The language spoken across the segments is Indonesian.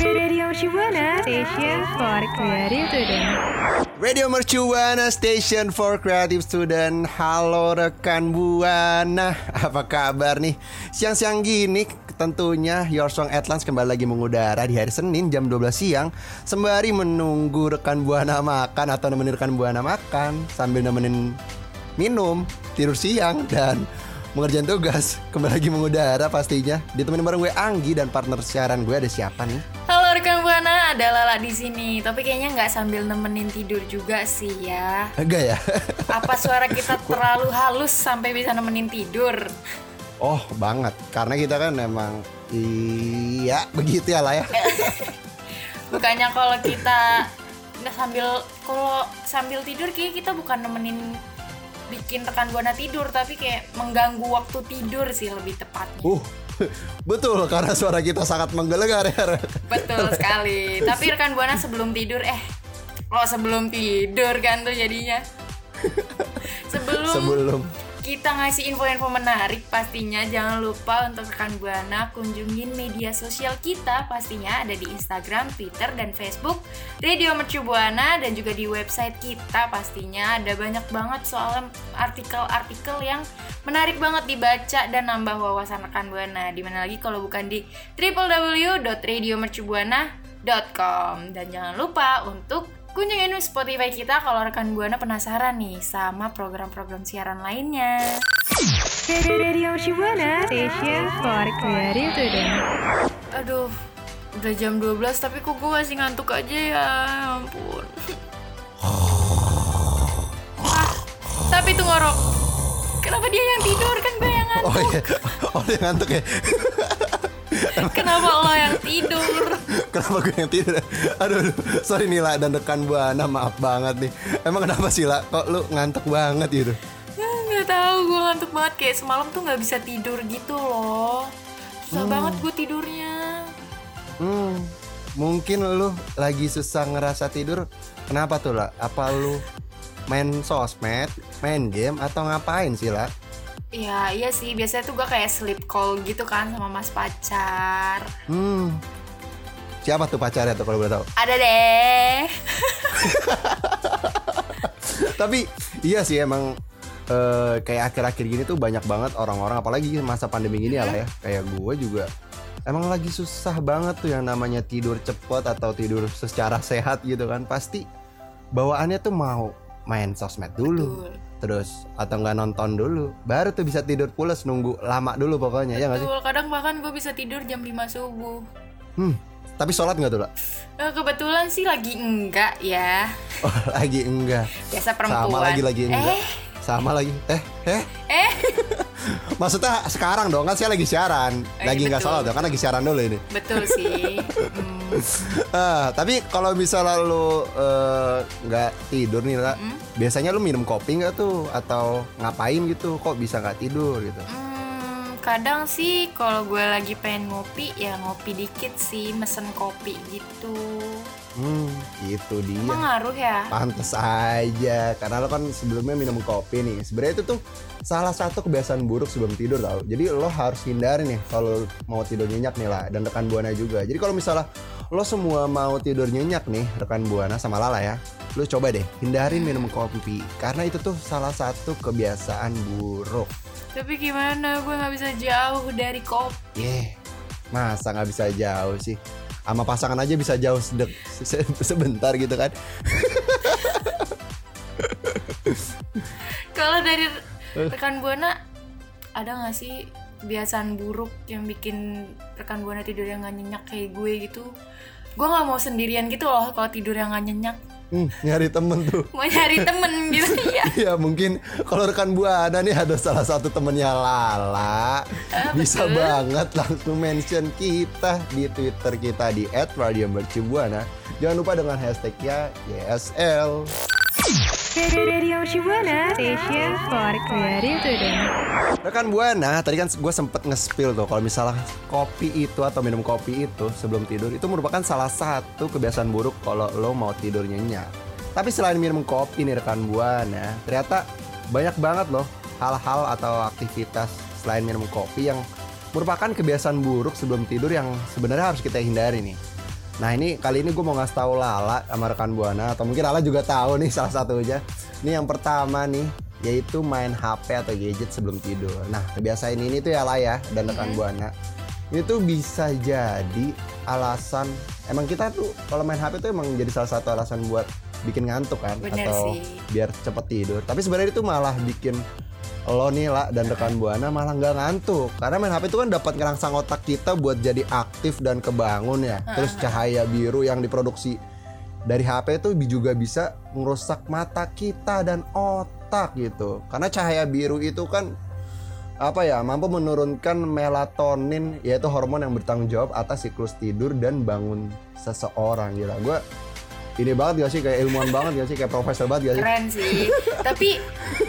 Radio Shibuana Station for Creative Student. Radio Mercubuana Station for Creative Student Halo rekan Buana Apa kabar nih? Siang-siang gini tentunya Your Song at Lunch kembali lagi mengudara di hari Senin jam 12 siang Sembari menunggu rekan Buana makan atau nemenin rekan Buana makan Sambil nemenin minum, tidur siang dan mengerjain tugas Kembali lagi mengudara pastinya Ditemenin bareng gue Anggi dan partner siaran gue ada siapa nih? Halo rekan buana, ada Lala di sini. Tapi kayaknya nggak sambil nemenin tidur juga sih ya. Enggak ya? Apa suara kita terlalu halus sampai bisa nemenin tidur? Oh banget, karena kita kan emang iya begitu ya lah ya. Bukannya kalau kita nggak sambil kalau sambil tidur kayak kita bukan nemenin bikin rekan buana tidur tapi kayak mengganggu waktu tidur sih lebih tepatnya. Uh, betul karena suara kita sangat menggelegar ya. Betul sekali. Tapi rekan buana sebelum tidur eh oh sebelum tidur kan tuh jadinya. Sebelum, Sebelum kita ngasih info-info menarik pastinya jangan lupa untuk rekan buana kunjungin media sosial kita. Pastinya ada di Instagram, Twitter dan Facebook Radio Mercu Buana dan juga di website kita. Pastinya ada banyak banget soal artikel-artikel yang menarik banget dibaca dan nambah wawasan rekan buana. Di mana lagi? Kalau bukan di www.radiomercubuana.com dan jangan lupa untuk kunjungin Spotify kita kalau rekan buana penasaran nih sama program-program siaran lainnya. Radio Shibuana Station for Creative Student. Aduh, udah jam 12 tapi kok gue masih ngantuk aja ya, ya ampun. ah, tapi itu ngorok. Kenapa dia yang tidur kan gue yang ngantuk? Oh iya, oh dia ngantuk ya. Kenapa lo yang tidur? Kenapa gue yang tidur? Aduh, aduh. sorry nih lah dan rekan buana maaf banget nih. Emang kenapa sih lah? Kok lu ngantuk banget gitu? Ya, nggak tahu gue ngantuk banget kayak semalam tuh nggak bisa tidur gitu loh. Susah banget gue tidurnya. Hmm, mungkin lu lagi susah ngerasa tidur. Kenapa tuh lah? Apa lu main sosmed, main game atau ngapain sih lah? Ya iya sih, biasanya tuh gue kayak sleep call gitu kan sama mas pacar. Hmm, siapa tuh pacarnya tuh kalau boleh tahu? Ada deh. Tapi iya sih emang eh, kayak akhir-akhir gini tuh banyak banget orang-orang apalagi masa pandemi gini ya lah ya. Kayak gue juga emang lagi susah banget tuh yang namanya tidur cepet atau tidur secara sehat gitu kan. Pasti bawaannya tuh mau main sosmed dulu. Betul. Terus atau nggak nonton dulu, baru tuh bisa tidur pulas nunggu lama dulu pokoknya ya nggak sih? Betul, kadang bahkan gue bisa tidur jam 5 subuh. Hmm, tapi sholat nggak tuh lah? Eh, kebetulan sih lagi enggak ya. Oh, lagi enggak. Biasa perempuan. Sama lagi lagi enggak. Eh, Sama lagi. Eh, eh. eh. Maksudnya sekarang dong kan saya lagi siaran, Eh, lagi nggak betul. sholat dong kan lagi siaran dulu ini. Betul sih. Hmm, Ah, tapi kalau misalnya lu eh, nggak tidur nih lah, Hmm? biasanya lu minum kopi nggak tuh atau ngapain gitu? Kok bisa nggak tidur gitu? hmm, kadang sih kalau gue lagi pengen ngopi ya ngopi dikit sih mesen kopi gitu. Hmm, itu dia. Emang ngaruh ya? Pantes aja, karena lo kan sebelumnya minum kopi nih. Sebenarnya itu tuh salah satu kebiasaan buruk sebelum tidur tau. Jadi lo harus hindari nih kalau mau tidur nyenyak nih lah dan rekan buana juga. Jadi kalau misalnya lo semua mau tidur nyenyak nih rekan buana sama Lala ya, lo coba deh hindarin minum kopi karena itu tuh salah satu kebiasaan buruk. Tapi gimana gue nggak bisa jauh dari kopi. Yeh, masa nggak bisa jauh sih? Sama pasangan aja bisa jauh sedek, se- sebentar gitu kan? Kalau dari rekan buana ada nggak sih kebiasaan buruk yang bikin rekan buana tidur yang nggak nyenyak kayak gue gitu? Gue nggak mau sendirian gitu loh kalau tidur yang nggak nyenyak. Hmm, nyari temen tuh. Mau nyari temen gitu ya. Ya mungkin kalau rekan buana nih ada salah satu temennya Lala Bisa betul. banget langsung mention kita di Twitter kita di @radiomercubuana Jangan lupa dengan hashtagnya YSL Radio Today. Rekan Buana, tadi kan gue sempet nge-spill tuh kalau misalnya kopi itu atau minum kopi itu sebelum tidur itu merupakan salah satu kebiasaan buruk kalau lo mau tidur nyenyak. Tapi selain minum kopi nih rekan Buana, ternyata banyak banget loh hal-hal atau aktivitas selain minum kopi yang merupakan kebiasaan buruk sebelum tidur yang sebenarnya harus kita hindari nih. Nah ini kali ini gue mau ngasih tahu Lala sama rekan Buana atau mungkin Lala juga tahu nih salah satunya. Ini yang pertama nih yaitu main HP atau gadget sebelum tidur. Nah kebiasaan ini tuh ya Lala ya dan rekan Buana ini tuh bisa jadi alasan emang kita tuh kalau main HP tuh emang jadi salah satu alasan buat bikin ngantuk kan Bener atau sih. biar cepet tidur. Tapi sebenarnya itu malah bikin lo nih lah dan rekan buana malah nggak ngantuk. Karena main HP itu kan dapat ngerangsang otak kita buat jadi aktif dan kebangun ya. Terus cahaya biru yang diproduksi dari HP itu juga bisa merusak mata kita dan otak gitu. Karena cahaya biru itu kan apa ya mampu menurunkan melatonin yaitu hormon yang bertanggung jawab atas siklus tidur dan bangun seseorang gila gue ini banget gak sih kayak ilmuwan banget gak sih kayak profesor banget gak sih Keren sih. Tapi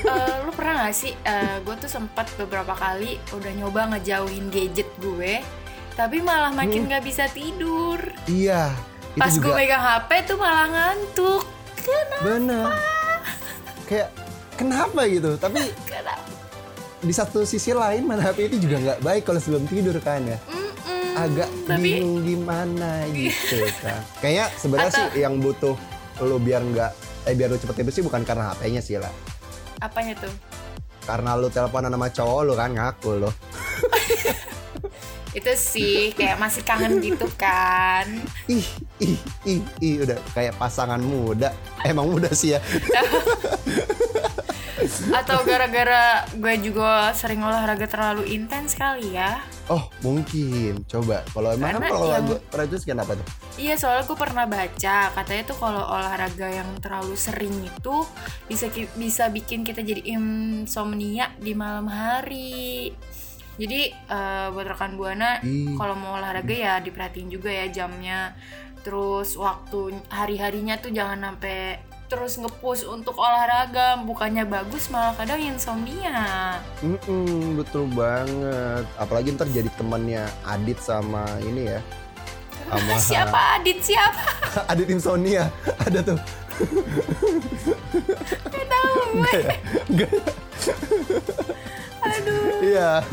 eh, lu pernah gak sih? gue tuh sempat beberapa kali udah nyoba ngejauhin gadget gue, tapi malah makin nggak bisa tidur. iya itu Pas gue megang HP tuh malah ngantuk. Kenapa? bener kayak kenapa gitu tapi Kenapa? di satu sisi lain main HP itu juga nggak baik kalau sebelum tidur kan ya Mm-mm. Agak tapi bingung gimana gitu kan kayaknya sebenarnya sih yang butuh lo biar nggak eh biar lo cepet tidur sih bukan karena HP-nya sih lah apanya tuh? karena lo teleponan sama cowok lo kan ngaku lo Itu sih kayak masih kangen gitu kan. ih ih ih ih udah kayak pasangan muda. Emang muda sih ya Atau gara-gara gue juga sering olahraga terlalu intens kali ya. oh mungkin coba kalau emang kan kalau yang- Rajus kenapa tuh Iya soalnya gue pernah baca katanya tuh kalau olahraga yang terlalu sering itu bisa bisa bikin kita jadi insomnia di malam hari. Jadi eh, buat rekan buana Ih. kalau mau olahraga ya diperhatiin juga ya jamnya. Terus waktu hari-harinya tuh jangan sampai terus ngepush untuk olahraga bukannya bagus malah kadang insomnia. Mm-mm, betul banget. Apalagi ntar jadi temannya Adit sama ini ya. Sama siapa Adit siapa? Adit Insomnia. Ada tuh. Tahu gue. Iya.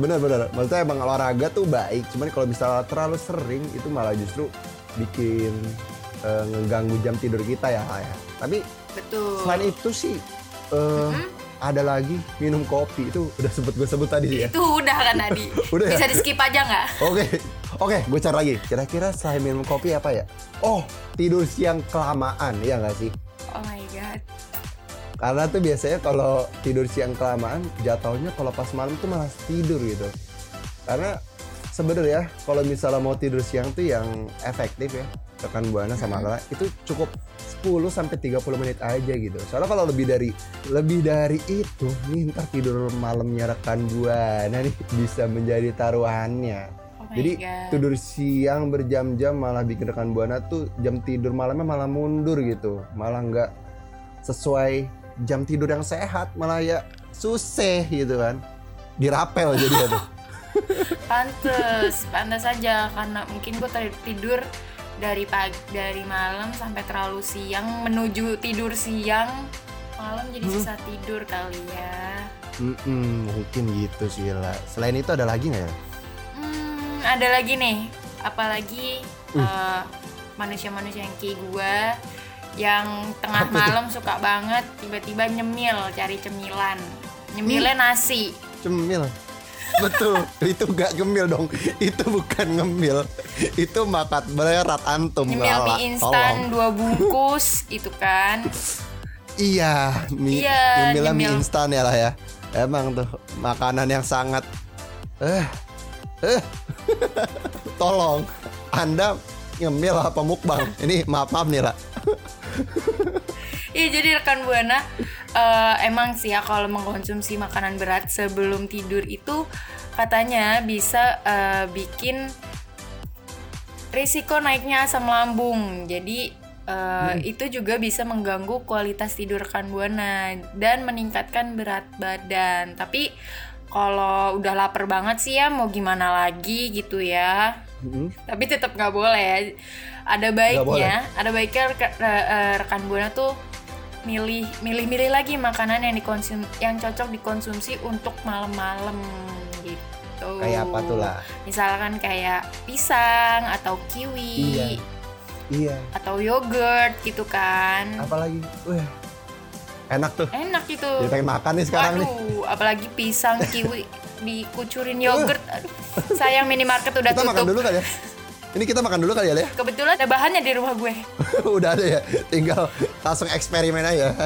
Benar-benar. Maksudnya emang olahraga tuh baik. Cuman kalau misalnya terlalu sering itu malah justru bikin eh, ngeganggu jam tidur kita ya. ya. Tapi Betul. selain itu sih eh, ada lagi minum kopi itu udah sempet gue sebut tadi sih ya. Itu udah kan tadi. Udah ya? Bisa di skip aja nggak? Oke, oke, gue cari lagi. Kira-kira selain minum kopi apa ya? Oh, tidur siang kelamaan, ya nggak sih? Oh my god. Karena tuh biasanya kalau tidur siang kelamaan, jatuhnya kalau pas malam tuh malah tidur gitu. Karena sebenarnya kalau misalnya mau tidur siang tuh yang efektif ya, rekan buana sama Lala itu cukup 10 sampai 30 menit aja gitu. Soalnya kalau lebih dari lebih dari itu, nih ntar tidur malamnya rekan buana nih bisa menjadi taruhannya. Oh Jadi God. tidur siang berjam-jam malah bikin rekan buana tuh jam tidur malamnya malah mundur gitu, malah nggak sesuai jam tidur yang sehat, malah ya susah gitu kan, dirapel jadi tuh. pantes pantes aja karena mungkin gue tidur dari pagi dari malam sampai terlalu siang menuju tidur siang malam jadi Hmm. susah tidur kali ya Mm-mm, mungkin gitu sih lah. Selain itu ada lagi nggak ya? Hmm, ada lagi nih, apalagi Uh. eh, manusia-manusia yang kayak gue yang tengah Apa malam suka banget tiba-tiba nyemil cari cemilan, nyemilnya nasi, Cemil. Betul, itu gak gemil dong. Itu bukan ngemil. Itu makat berat antum nyemil Lala. mie instan Tolong. dua bungkus itu kan, Iya, mie, Iya, mie instan ya lah ya. Emang tuh makanan yang sangat eh eh tolong Anda ngemil apa mukbang? Ini maaf maaf nih lah. Iya jadi rekan buana eh, emang sih ya kalau mengkonsumsi makanan berat sebelum tidur itu katanya bisa eh, bikin risiko naiknya asam lambung. Jadi eh, itu juga bisa mengganggu kualitas tidur rekan buana dan meningkatkan berat badan. Tapi kalau udah lapar banget sih ya mau gimana lagi gitu ya Mm-mm. tapi tetap nggak boleh ya. Ada baiknya, ada baiknya reka- re- eh, rekan buana tuh milih milih-milih lagi makanan yang dikonsum yang cocok dikonsumsi untuk malam-malam gitu. Kayak apa tuh lah? Misalkan kayak pisang atau kiwi Iya. Iya. atau yogurt gitu kan. Apalagi, wah enak tuh. Enak itu. Jadi pengen makan nih sekarang nih. Waduh, apalagi pisang, kiwi dikucurin yogurt. Aduh, sayang minimarket udah Kita makan tutup. dulu kali ya. Ini kita makan dulu kali ya, Le? Kebetulan ada bahannya di rumah gue. Udah ada ya, tinggal langsung eksperimen aja.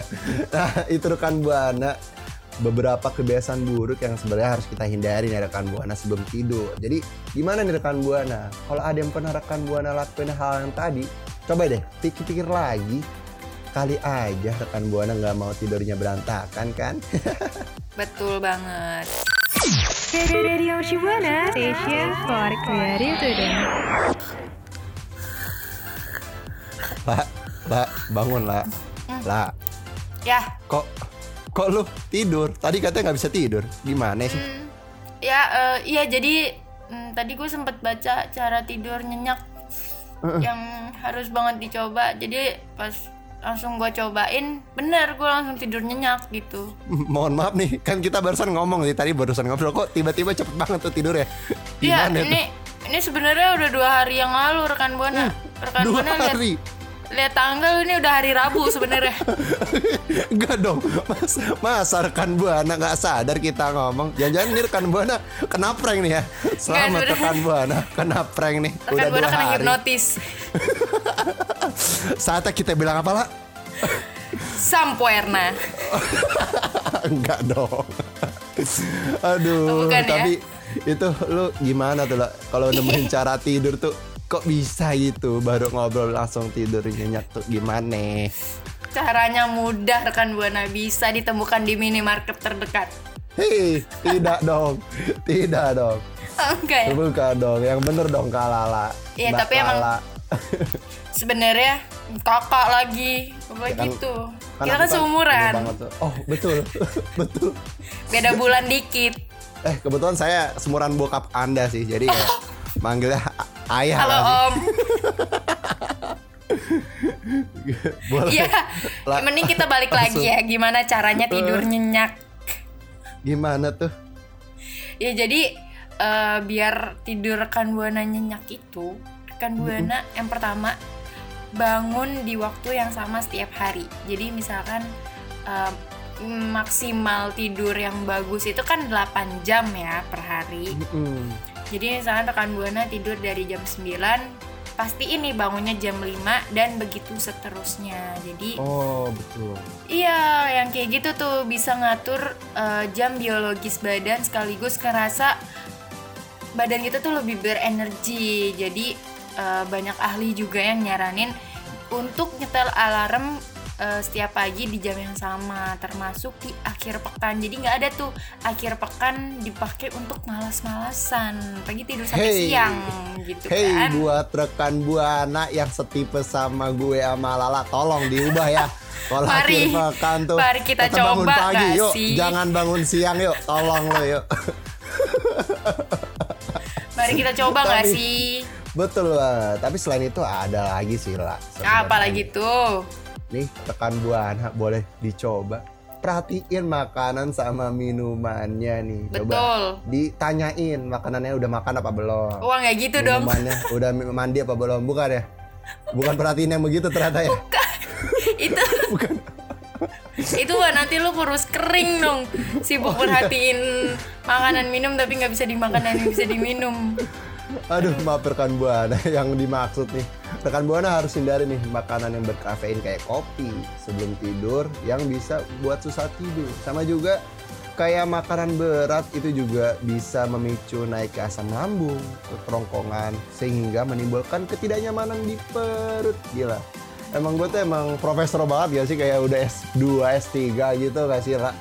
Nah, itu rekan buana beberapa kebiasaan buruk yang sebenarnya harus kita hindari nih rekan buana sebelum tidur. Jadi gimana nih rekan buana? Kalau ada yang pernah rekan buana lakuin hal yang tadi, coba deh pikir-pikir lagi. Kali aja rekan buana nggak mau tidurnya berantakan kan? Betul banget. Radio Shibuana, station for creative student. lah, lah, bangun lah, lah. Ya, Kok, kok lu tidur? Tadi katanya nggak bisa tidur. Gimana sih? hmm, ya eh, iya jadi hmm, tadi gue sempat baca cara tidur nyenyak yang harus banget dicoba. Jadi pas langsung gue cobain, bener gue langsung tidur nyenyak gitu. Mohon maaf nih, kan kita barusan ngomong nih tadi barusan ngobrol kok tiba-tiba cepet banget tuh tidur ya. Iya, ini ini sebenarnya udah dua hari yang lalu rekan buana. Rekan Hmm, Dua buana lihat hari. Lihat tanggal ini udah hari Rabu sebenarnya. Enggak dong, mas, masa rekan buana nggak sadar kita ngomong. Jangan-jangan ini rekan buana kena prank nih ya. Selamat sebenarnya. rekan buana kena prank nih. Rekan Udah buana dua kena hari. hipnotis. Saatnya kita bilang apa lah? Sampoerna. Enggak dong. Aduh, Oh, bukan ya? tapi itu lu gimana tuh lah? Kalau nemuin cara tidur tuh kok bisa gitu baru ngobrol langsung tidur nyenyak tuh gimana? Caranya mudah rekan buana bisa ditemukan di minimarket terdekat. Hei, tidak dong, tidak dong. Ya? Bukan dong, yang bener dong Kak Lala. Iya, tapi emang. Sebenarnya kakak lagi, apa Ya kan- gitu. Kan Kita kan ini seumuran. Oh betul, betul. beda bulan dikit. Eh kebetulan saya semuran bokap anda sih, jadi ya manggilnya ayah. Halo. Om. Boleh. Iya. Lah, Mending kita balik lagi ya, gimana caranya tidur nyenyak. Gimana tuh? Ya jadi eh, biar tidur rekan buana nyenyak itu, rekan buana yang pertama bangun di waktu yang sama setiap hari. Jadi misalkan eh, maksimal tidur yang bagus itu kan 8 jam ya per hari. Hmm. Jadi misalkan rekan buana tidur dari jam 9 pasti ini bangunnya jam 5 dan begitu seterusnya. Jadi Oh betul. Iya, yang kayak gitu tuh bisa ngatur eh, jam biologis badan sekaligus ngerasa badan kita tuh lebih berenergi. Jadi eh, banyak ahli juga yang nyaranin untuk nyetel alarm eh, setiap pagi di jam yang sama, termasuk di akhir pekan. Jadi nggak ada tuh akhir pekan dipakai untuk malas-malasan, pagi tidur sampai Hey. siang gitu Hey kan. buat rekan buana yang setipe sama gue sama Lala Tolong diubah ya Kalau akhir pekan tuh Mari kita tetap bangun coba pagi nggak yuk sih? Jangan bangun siang yuk Tolong lo yuk Mari kita coba nggak sih? Betul banget. Tapi selain itu ada lagi sih lah. Apa lagi tuh? Nih rekan buana boleh dicoba. Perhatiin makanan sama minumannya nih. Coba Betul. ditanyain makanannya udah makan apa belum. Wah nggak gitu dong. Minumannya udah mandi apa belum? Bukan ya? Bukan perhatiin yang begitu ternyata ya. itu Bukan. itu mah nanti lu kurus kering dong sibuk perhatiin makanan minum tapi nggak bisa dimakan dan bisa diminum Aduh, maaf rekan buana yang dimaksud nih. Rekan buana harus hindari nih makanan yang berkafein kayak kopi sebelum tidur yang bisa buat susah tidur. Sama juga kayak makanan berat itu juga bisa memicu naik ke asam lambung, ke kerongkongan sehingga menimbulkan ketidaknyamanan di perut. Gila. Emang gue tuh emang profesor banget ya sih kayak udah S2, S3 gitu gak sih, Ra?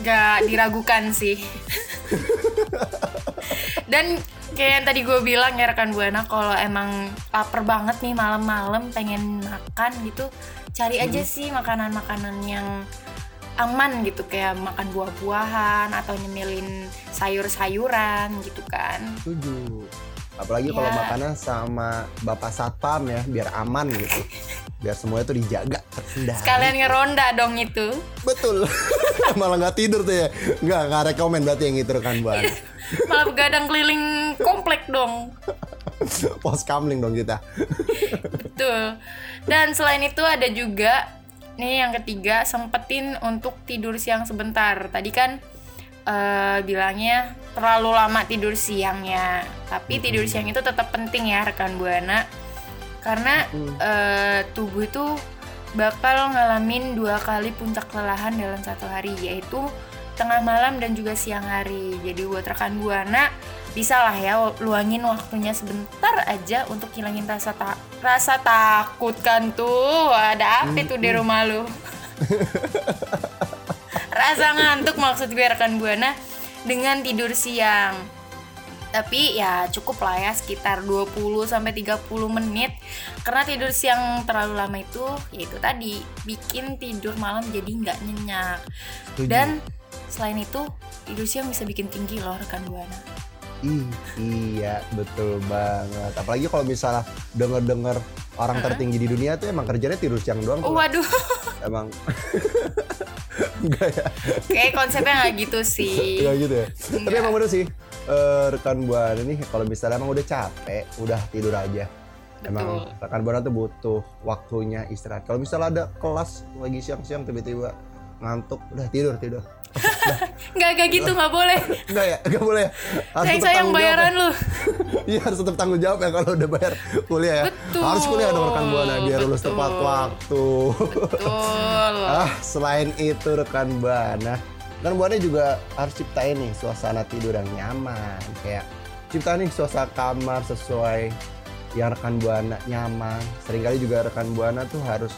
nggak diragukan sih dan kayak yang tadi gue bilang ya rekan buana kalau emang lapar banget nih malam-malam pengen makan gitu cari aja sih makanan-makanan yang aman gitu kayak makan buah-buahan atau nyemilin sayur-sayuran gitu kan Setuju. Apalagi kalau Ya. makannya sama bapak satpam ya, biar aman gitu. Biar semua itu dijaga terkendali. sekalian ngeronda dong itu Betul. Malah nggak tidur tuh ya. Nggak, nggak rekomen berarti yang itu rekan buana. Malah begadang keliling komplek dong Pos kamling dong kita. Betul. Dan selain itu ada juga nih yang ketiga sempetin untuk tidur siang sebentar. Tadi kan eh, bilangnya terlalu lama tidur siangnya. Tapi tidur siang itu tetap penting ya rekan buana. Karena eh, tubuh itu bakal ngalamin dua kali puncak kelelahan dalam satu hari yaitu tengah malam dan juga siang hari. Jadi buat rekan buana bisa lah ya luangin waktunya sebentar aja untuk hilangin rasa ta- rasa takut kan tuh? Ada apa tuh di rumah lu? Rasa ngantuk maksud gue rekan buana dengan tidur siang. Tapi ya cukup lah ya sekitar 20 sampai 30 menit. Karena tidur siang terlalu lama itu yaitu tadi bikin tidur malam jadi nggak nyenyak. Setuju. dan selain itu tidur siang bisa bikin tinggi loh rekan buana Ih, iya, betul banget. Apalagi kalau misalnya denger-denger orang tertinggi di dunia tuh emang kerjanya tidur siang doang. tuh. Oh, waduh Emang enggak ya. kayak konsepnya nggak gitu sih Enggak gitu ya. Tapi Enggak. emang bener sih. eh, rekan buana nih kalau misalnya emang udah capek, udah tidur aja. Emang Betul. rekan buana tuh butuh waktunya istirahat. Kalau misalnya ada kelas lagi siang-siang tiba-tiba ngantuk, udah tidur tidur. nggak kayak gitu nggak boleh Enggak ya, enggak boleh. Harus sayang tetap sayang bayaran ya. lu Iya harus tetap tanggung jawab ya kalau udah bayar kuliah ya. Betul. Harus kuliah dong rekan buana biar lulus Betul. tepat waktu. betul ah, selain itu rekan buana, rekan buana juga harus ciptain nih suasana tidur yang nyaman. Kayak ciptain nih suasana kamar sesuai yang rekan buana nyaman. Seringkali juga rekan buana tuh harus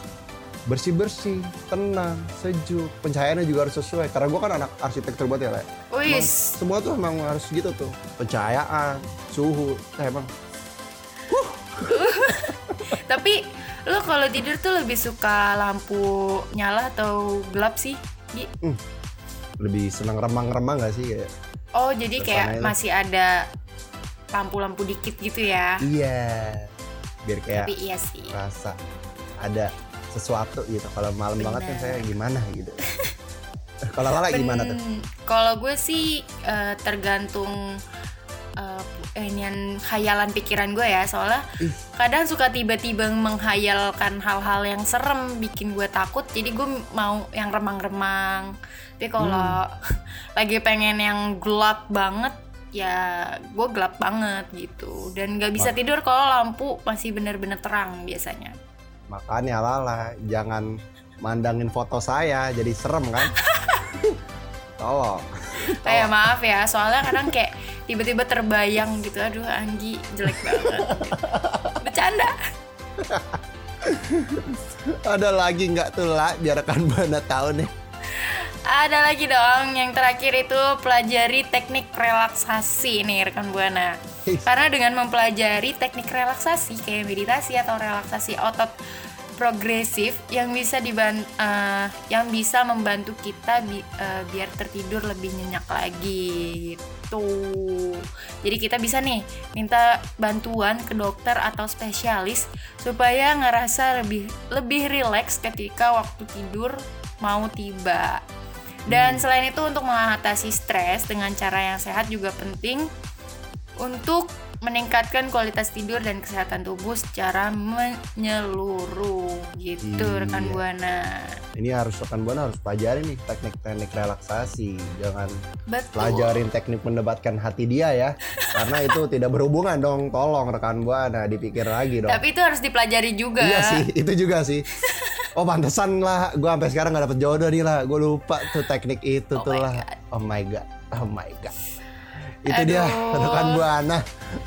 bersih-bersih, tenang, sejuk. Pencahayaannya juga harus sesuai. Karena gua kan anak arsitektur banget ya, Le. Wis semua tuh emang harus gitu tuh. Pencahayaan, suhu, nah, emang tapi lu kalau tidur tuh lebih suka lampu nyala atau gelap sih Gi? lebih senang remang-remang gak sih kayak oh jadi kayak masih ada lampu-lampu dikit gitu ya iya biar kayak tapi iya sih rasa ada sesuatu gitu. Kalau malam banget kan saya gimana gitu. Kalau Lala gimana tuh? Kalau gue sih eh, tergantung eh, inian khayalan pikiran gue ya. Soalnya Ih. kadang suka tiba-tiba menghayalkan hal-hal yang serem bikin gue takut. Jadi gue mau yang remang-remang. Tapi kalau lagi pengen yang gelap banget ya gue gelap banget gitu. Dan gak bisa Wah. tidur kalau lampu masih bener-bener terang biasanya makanya Lala jangan mandangin foto saya jadi serem kan tolong Kayak maaf ya, soalnya kadang kayak tiba-tiba terbayang gitu, aduh Anggi jelek banget. Bercanda. ada lagi nggak tuh lah biar rekan buana tahu nih Ada lagi dong, yang terakhir itu pelajari teknik relaksasi nih rekan buana. Karena dengan mempelajari teknik relaksasi kayak meditasi atau relaksasi otot progresif yang bisa diban eh, yang bisa membantu kita bi- eh, biar tertidur lebih nyenyak lagi gitu. Jadi kita bisa nih minta bantuan ke dokter atau spesialis supaya ngerasa lebih lebih rileks ketika waktu tidur mau tiba. Dan selain itu untuk mengatasi stres dengan cara yang sehat juga penting untuk meningkatkan kualitas tidur dan kesehatan tubuh secara menyeluruh gitu Iya. rekan buana. Ini harus rekan buana harus pelajari nih teknik-teknik relaksasi. Jangan Betul. pelajarin teknik mendebatkan hati dia ya. Karena itu tidak berhubungan dong. Tolong rekan buana dipikir lagi dong. Tapi itu harus dipelajari juga. Iya sih, itu juga sih. Oh pantesan lah, gue sampai sekarang gak dapet jodoh nih lah. Gue lupa tuh teknik itu Oh tuh lah. God. Oh my god, oh my god. Itu dia Aduh. rekan buana,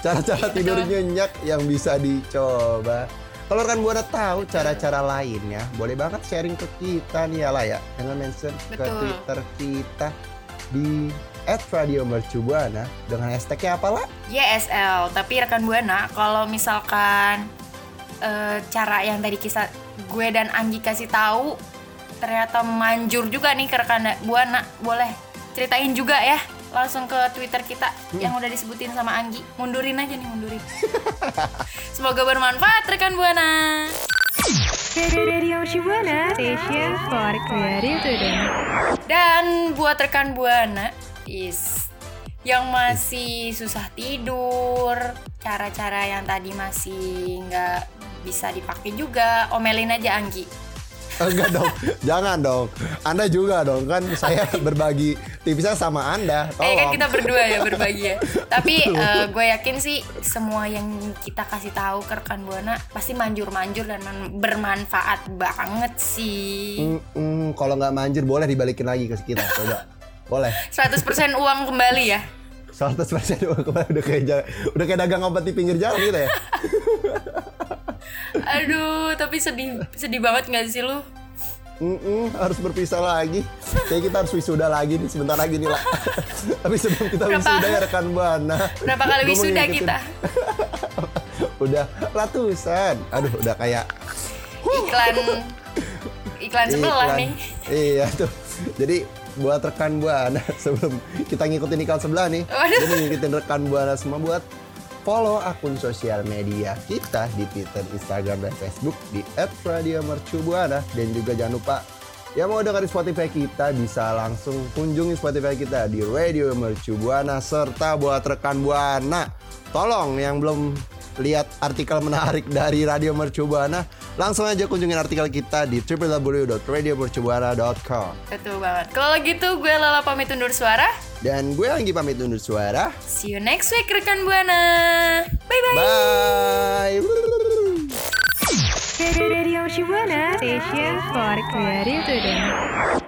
cara-cara Iya, tidur nyenyak yang bisa dicoba. Kalau rekan buana tahu cara-cara lainnya, boleh banget sharing ke kita nih ya lah ya, dengan mention ke Betul. Twitter kita di @radiomercubuana dengan hashtagnya apa lah? YSL. Tapi rekan buana, kalau misalkan eh, cara yang tadi kisah gue dan Anggi kasih tahu ternyata manjur juga nih ke rekan buana, boleh ceritain juga ya langsung ke Twitter kita Hmm. yang udah disebutin sama Anggi. Mundurin aja nih, mundurin. Semoga bermanfaat rekan buana. Radio Shibuana Station for Creative Student. Dan buat rekan buana is yang masih susah tidur, cara-cara yang tadi masih nggak bisa dipakai juga, omelin aja Anggi. Enggak dong, jangan dong. Anda juga dong, kan saya berbagi tipsnya sama Anda. Eh kan Tolong. kita berdua ya berbagi ya. Tapi eh, gue yakin sih semua yang kita kasih tahu ke rekan buana pasti manjur-manjur dan man- bermanfaat banget sih. Mm-mm, kalau nggak manjur boleh dibalikin lagi ke kita, coba. Boleh. 100% uang kembali ya. 100% udah kemarin udah kayak udah kayak dagang obat di pinggir jalan gitu ya. Aduh, tapi sedih sedih banget nggak sih lu? Mm-mm, harus berpisah lagi. Kayak kita harus wisuda lagi nih sebentar lagi nih lah. Tapi sebelum kita Berapa- wisuda ya rekan buana. Berapa kali wisuda kita? udah ratusan. Aduh, udah kayak Iklan iklan sebelah Iklan. nih. Iya tuh. Jadi buat rekan buana sebelum kita ngikutin iklan sebelah nih, Waduh. jadi ngikutin rekan buana semua buat follow akun sosial media kita di Twitter, Instagram, dan Facebook di @radiomercubuana. Dan juga jangan lupa yang mau dengerin Spotify kita bisa langsung kunjungi Spotify kita di Radio Mercubuana serta buat rekan buana. Tolong yang belum lihat artikel menarik dari Radio Mercubuana langsung aja kunjungin artikel kita di www.radiomercubuana.com Betul banget. Kalau gitu gue Lala pamit undur suara. dan gue Anggi pamit undur suara See you next week rekan Buana. Bye bye. bye Radio Shibuana Station for Creative Student.